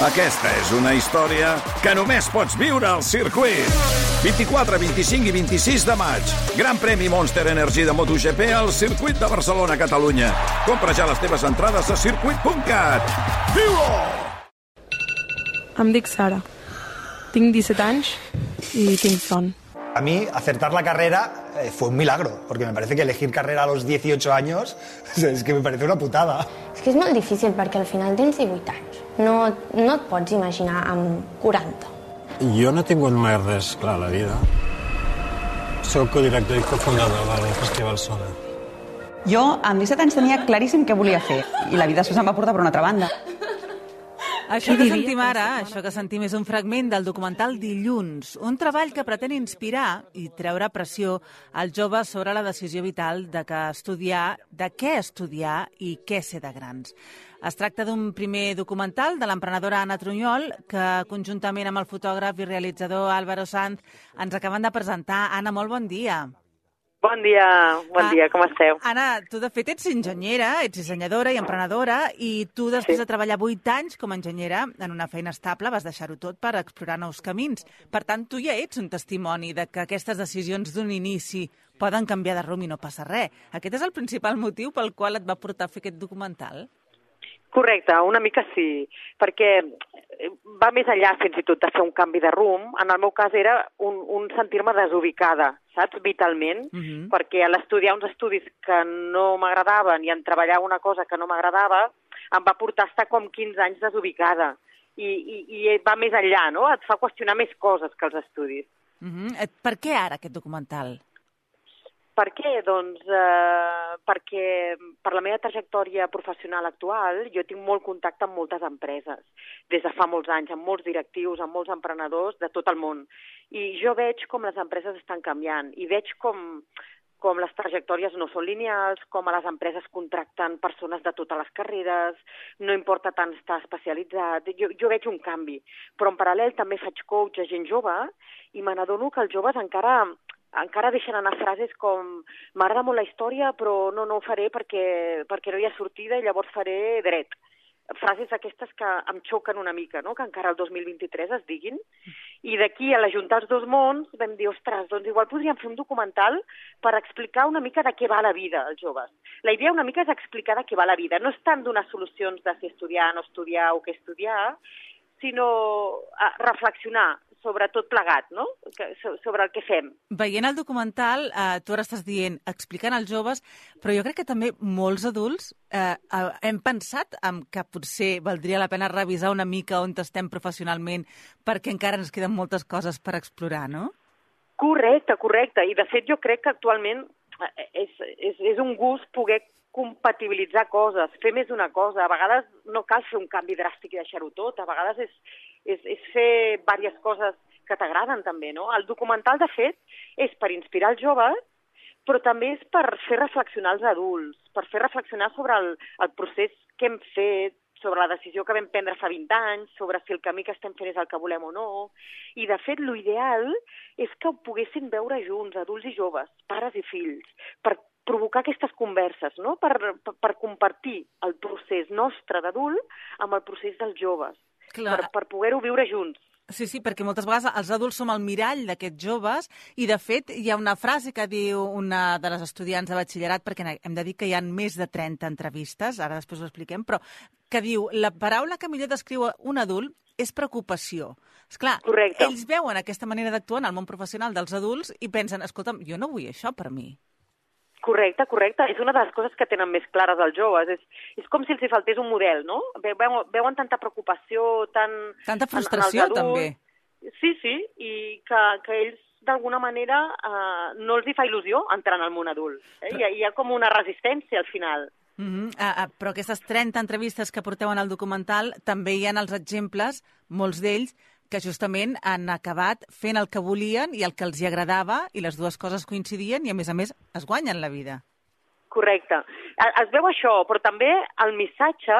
Aquesta és una història que només pots viure al circuit. 24, 25 i 26 de maig. Gran premi Monster Energy de MotoGP al circuit de Barcelona, Catalunya. Compra ja les teves entrades a circuit.cat. Viu-ho! Em dic Sara. Tinc 17 anys i tinc son. A mí acertar la carrera eh, fue un milagro, porque me parece que elegir carrera a los 18 años es que me parece una putada. És que és molt difícil perquè al final tens 18 anys. No, no et pots imaginar amb 40. Jo no he tingut mai res clar a la vida. Soc codirector i cofundador del Festival Sona. Jo, amb 17 anys, tenia claríssim què volia fer, i la vida se'm va portar per una altra banda. Això que sentim ara, això que sentim és un fragment del documental Dilluns, un treball que pretén inspirar i treure pressió als joves sobre la decisió vital de què estudiar, de què estudiar i què ser de grans. Es tracta d'un primer documental de l'emprenedora Anna Trunyol que, conjuntament amb el fotògraf i realitzador Álvaro Sanz, ens acaben de presentar. Anna, molt bon dia. Bon dia, bon Ah, dia, com esteu? Anna, tu de fet ets enginyera, ets dissenyadora i emprenedora i tu després Sí. de treballar 8 anys com a enginyera en una feina estable vas deixar-ho tot per explorar nous camins. Per tant, tu ja ets un testimoni de que aquestes decisions d'un inici poden canviar de rumb i no passa res. Aquest és el principal motiu pel qual et va portar a fer aquest documental? Correcte, una mica sí, perquè eh, va més enllà fins i tot de fer un canvi de rumb. En el meu cas era un, un sentir-me desubicada, saps, vitalment, Mhm. perquè a l'estudiar uns estudis que no m'agradaven i en treballar una cosa que no m'agradava, em va portar a estar com 15 anys desubicada. I, i, I va més enllà, no? Et fa qüestionar més coses que els estudis. Uh -huh. Per què ara aquest documental? Per què? Doncs eh, perquè per la meva trajectòria professional actual jo tinc molt contacte amb moltes empreses, des de fa molts anys, amb molts directius, amb molts emprenedors de tot el món. I jo veig com les empreses estan canviant i veig com, com les trajectòries no són lineals, com a les empreses contracten persones de totes les carreres, no importa tant estar especialitzat, jo, jo veig un canvi. Però en paral·lel també faig coach a gent jove i me n'adono que els joves encara encara deixen anar frases com m'agrada molt la història però no, no ho faré perquè, perquè no hi ha sortida i llavors faré dret. Frases aquestes que em xoquen una mica, no? que encara el 2023 es diguin. I d'aquí a l'ajuntar els dos mons vam dir, ostres, doncs igual podríem fer un documental per explicar una mica de què va la vida als joves. La idea una mica és explicar de què va la vida. No és tant donar solucions de si estudiar, no estudiar o què estudiar, sinó a reflexionar sobre tot plegat, no? Que, so- sobre el que fem. Veient el documental, eh, tu ara estàs dient, explicant als joves, però jo crec que també molts adults eh, eh, hem pensat en que potser valdria la pena revisar una mica on estem professionalment perquè encara ens queden moltes coses per explorar, no? Correcte, correcte. I de fet jo crec que actualment eh, és, és, és un gust poder compatibilitzar coses, fer més d'una cosa. A vegades no cal fer un canvi dràstic i deixar-ho tot. A vegades és, és, és fer diverses coses que t'agraden també, no? El documental, de fet, és per inspirar els joves, però també és per fer reflexionar els adults, per fer reflexionar sobre el, el procés que hem fet, sobre la decisió que vam prendre fa 20 anys, sobre si el camí que estem fent és el que volem o no. I, de fet, l'ideal és que ho poguessin veure junts, adults i joves, pares i fills, per provocar aquestes converses, no? per, per, per compartir el procés nostre d'adult amb el procés dels joves, Clar. per, per poder-ho viure junts. Sí, sí, perquè moltes vegades els adults som el mirall d'aquests joves i, de fet, hi ha una frase que diu una de les estudiants de batxillerat, perquè hem de dir que hi ha més de 30 entrevistes, ara després ho expliquem, però que diu la paraula que millor descriu un adult és preocupació. Esclar, Correcte. ells veuen aquesta manera d'actuar en el món professional dels adults i pensen, escolta'm, jo no vull això per mi. Correcte, correcte. És una de les coses que tenen més clares els joves. És, és com si els hi faltés un model, no? Ve- Veuen, veuen tanta preocupació, tant... Tanta en- en frustració, adults. també. Sí, sí, i que, que ells d'alguna manera eh, no els hi fa il·lusió entrar en el món adult. Eh? Hi, ha, hi ha com una resistència al final. Mm -hmm. ah, ah, però aquestes 30 entrevistes que porteu en el documental també hi ha els exemples, molts d'ells, que justament han acabat fent el que volien i el que els hi agradava i les dues coses coincidien i, a més a més, es guanyen la vida. Correcte. Es veu això, però també el missatge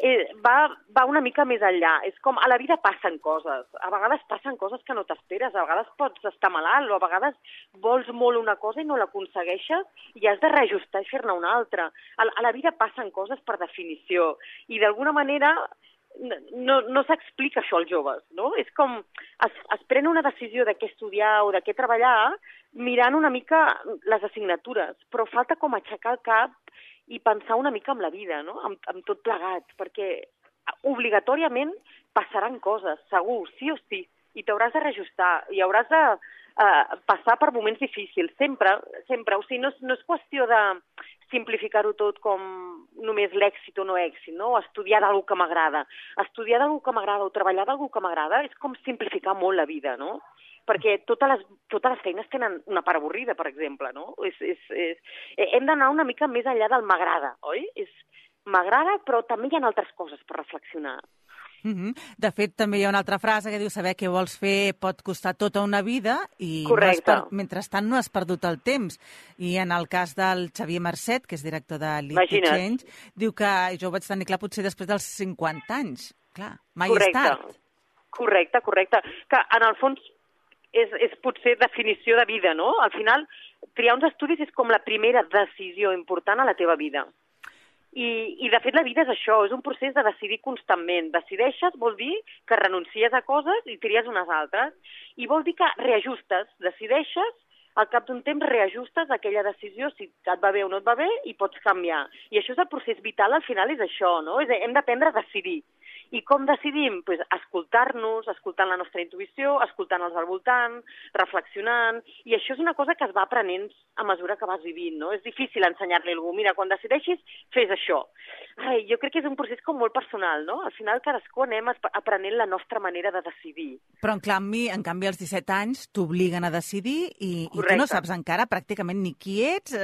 eh, va, va una mica més enllà. És com a la vida passen coses. A vegades passen coses que no t'esperes. A vegades pots estar malalt o a vegades vols molt una cosa i no l'aconsegueixes i has de reajustar i fer-ne una altra. A, a la vida passen coses per definició. I d'alguna manera no, no s'explica això als joves, no? És com es, es pren una decisió de què estudiar o de què treballar mirant una mica les assignatures, però falta com aixecar el cap i pensar una mica en la vida, no? amb, amb tot plegat, perquè obligatòriament passaran coses, segur, sí o sí, i t'hauràs de reajustar, i hauràs de eh, passar per moments difícils, sempre, sempre. O sigui, no, no és qüestió de simplificar-ho tot com només l'èxit o no èxit, no? Estudiar d'algú que m'agrada. Estudiar d'algú que m'agrada o treballar d'algú que m'agrada és com simplificar molt la vida, no? Perquè totes les, totes les feines tenen una part avorrida, per exemple, no? És, és, és... Hem d'anar una mica més enllà del m'agrada, oi? És m'agrada, però també hi ha altres coses per reflexionar. Mm -hmm. De fet, també hi ha una altra frase que diu saber què vols fer pot costar tota una vida i Correcte. no per... mentrestant no has perdut el temps. I en el cas del Xavier Mercet, que és director de to Change, diu que, jo ho vaig tenir clar potser després dels 50 anys. Clar, mai correcte. és tard. Correcte, correcte. Que en el fons és, és potser definició de vida, no? Al final, triar uns estudis és com la primera decisió important a la teva vida. I, I, de fet, la vida és això, és un procés de decidir constantment. Decideixes vol dir que renuncies a coses i tries unes altres. I vol dir que reajustes, decideixes, al cap d'un temps reajustes aquella decisió, si et va bé o no et va bé, i pots canviar. I això és el procés vital, al final és això, no? És, hem d'aprendre a decidir. I com decidim? Pues escoltar-nos, escoltant la nostra intuïció, escoltant els al voltant, reflexionant, i això és una cosa que es va aprenent a mesura que vas vivint, no? És difícil ensenyar-li a algú, mira, quan decideixis, fes això. Ai, jo crec que és un procés com molt personal, no? Al final cadascú anem aprenent la nostra manera de decidir. Però en canvi, en canvi als 17 anys t'obliguen a decidir i, i tu no saps encara pràcticament ni qui ets,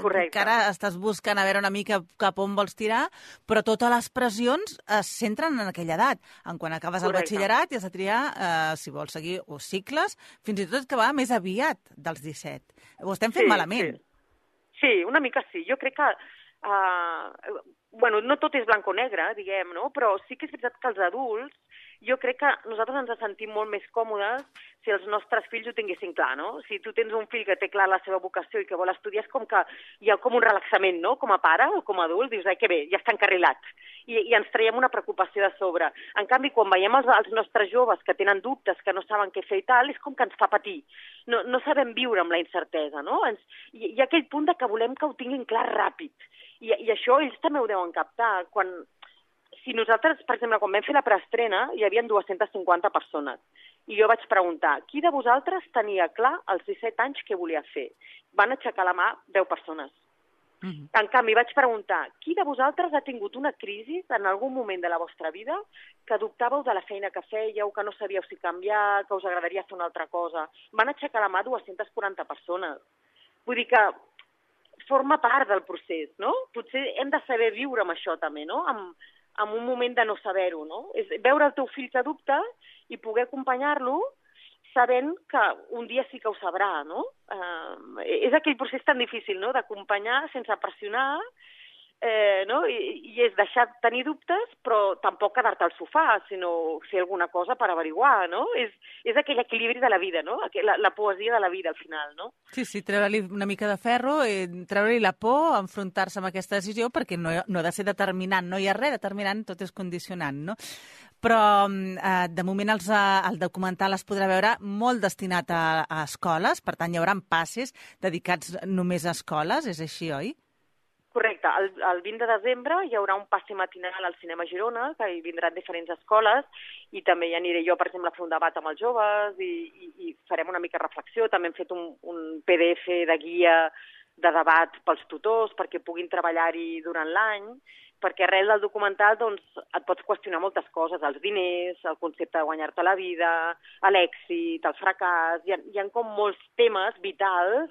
Correcte. encara estàs buscant a veure una mica cap on vols tirar, però totes les pressions es centren en aquella edat. En quan acabes Correcte. el batxillerat i has de triar eh, si vols seguir o cicles, fins i tot que va més aviat dels 17. Ho estem fent sí, malament. Sí. sí, una mica sí. Jo crec que uh, bueno, no tot és blanc o negre, diguem, no? però sí que és veritat que els adults jo crec que nosaltres ens sentim molt més còmodes si els nostres fills ho tinguessin clar, no? Si tu tens un fill que té clar la seva vocació i que vol estudiar, és com que hi ha com un relaxament, no? Com a pare o com a adult, dius, ai, que bé, ja està encarrilat. I, I ens traiem una preocupació de sobre. En canvi, quan veiem els, els nostres joves que tenen dubtes, que no saben què fer i tal, és com que ens fa patir. No, no sabem viure amb la incertesa, no? Ens, hi, hi ha aquell punt de que volem que ho tinguin clar ràpid. I, I això ells també ho deuen captar. Quan, si nosaltres, per exemple, quan vam fer la preestrena, hi havia 250 persones. I jo vaig preguntar, qui de vosaltres tenia clar als 17 anys què volia fer? Van aixecar la mà 10 persones. Uh -huh. En canvi, vaig preguntar, qui de vosaltres ha tingut una crisi en algun moment de la vostra vida que dubtàveu de la feina que fèieu, que no sabíeu si canviar, que us agradaria fer una altra cosa? Van aixecar la mà 240 persones. Vull dir que forma part del procés, no? Potser hem de saber viure amb això també, no? Amb, en un moment de no saber-ho, no? És veure el teu fill que dubta i poder acompanyar-lo sabent que un dia sí que ho sabrà, no? Eh, és aquell procés tan difícil, no?, d'acompanyar sense pressionar, eh, no? I, I és deixar tenir dubtes, però tampoc quedar-te al sofà, sinó fer alguna cosa per averiguar, no? És, és aquell equilibri de la vida, no? La, la poesia de la vida, al final, no? Sí, sí, treure-li una mica de ferro, eh, treure-li la por, enfrontar-se amb aquesta decisió, perquè no, no ha de ser determinant, no hi ha res determinant, tot és condicionant, no? Però, eh, de moment, els, eh, el documental es podrà veure molt destinat a, a escoles, per tant, hi haurà passes dedicats només a escoles, és així, oi? Correcte. El, el 20 de desembre hi haurà un passe matinal al Cinema Girona, que hi vindran diferents escoles, i també hi aniré jo, per exemple, a fer un debat amb els joves i, i, i farem una mica reflexió. També hem fet un, un PDF de guia de debat pels tutors perquè puguin treballar-hi durant l'any, perquè arrel del documental doncs, et pots qüestionar moltes coses, els diners, el concepte de guanyar-te la vida, l'èxit, el fracàs, hi ha, hi ha com molts temes vitals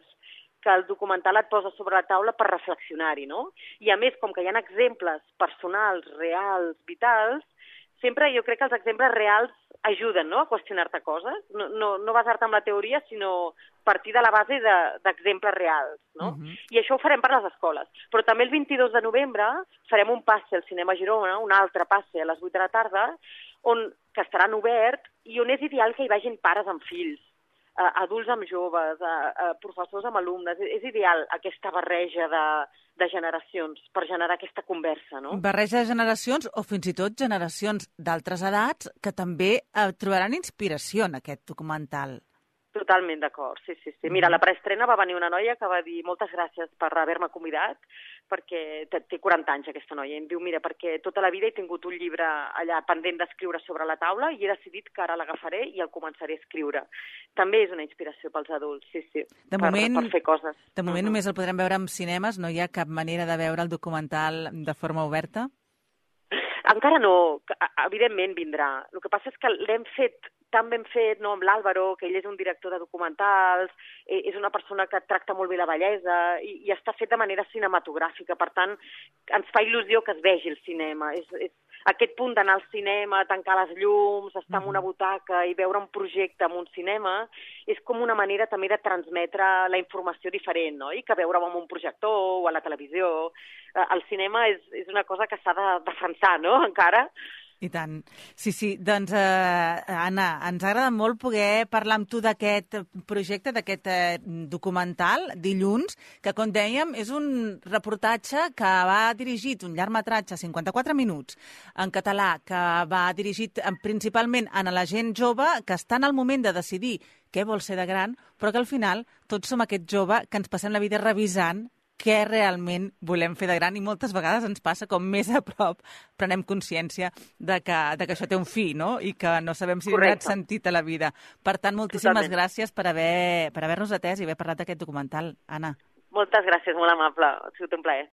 que el documental et posa sobre la taula per reflexionar-hi, no? I a més, com que hi ha exemples personals, reals, vitals, sempre jo crec que els exemples reals ajuden no? a qüestionar-te coses, no, no, no basar-te en la teoria, sinó partir de la base d'exemples de, reals. No? Uh -huh. I això ho farem per les escoles. Però també el 22 de novembre farem un passe al Cinema Girona, un altre passe a les 8 de la tarda, on, que estaran obert i on és ideal que hi vagin pares amb fills uh, adults amb joves, uh, uh, professors amb alumnes. És ideal aquesta barreja de, de generacions per generar aquesta conversa, no? Barreja de generacions o fins i tot generacions d'altres edats que també eh, trobaran inspiració en aquest documental. Totalment d'acord, sí, sí, sí. Mira, a la preestrena va venir una noia que va dir moltes gràcies per haver-me convidat, perquè té, té 40 anys aquesta noia, i em diu, mira, perquè tota la vida he tingut un llibre allà pendent d'escriure sobre la taula i he decidit que ara l'agafaré i el començaré a escriure. També és una inspiració pels adults, sí, sí, De per, moment- per fer coses. De moment només el podrem veure en cinemes, no hi ha cap manera de veure el documental de forma oberta? Encara no, evidentment vindrà. El que passa és que l'hem fet tan ben fet no, amb l'Àlvaro, que ell és un director de documentals, eh, és una persona que tracta molt bé la bellesa i, i està fet de manera cinematogràfica. Per tant, ens fa il·lusió que es vegi el cinema. És, és aquest punt d'anar al cinema, tancar les llums, estar en una butaca i veure un projecte en un cinema, és com una manera també de transmetre la informació diferent, no? I que veure-ho en un projector o a la televisió. Eh, El cinema és, és una cosa que s'ha de defensar, no?, encara. I tant. Sí, sí. Doncs, eh, Anna, ens agrada molt poder parlar amb tu d'aquest projecte, d'aquest eh, documental, dilluns, que, com dèiem, és un reportatge que va dirigit, un llargmetratge, 54 minuts, en català, que va dirigit eh, principalment a la gent jove que està en el moment de decidir què vol ser de gran, però que al final tots som aquest jove que ens passem la vida revisant què realment volem fer de gran i moltes vegades ens passa com més a prop prenem consciència de que, de que això té un fi, no? I que no sabem si tindrà Correcte. sentit a la vida. Per tant, moltíssimes Totalment. gràcies per haver- per haver-nos atès i haver parlat d'aquest documental, Anna. Moltes gràcies, molt amable. Ha sigut un plaer.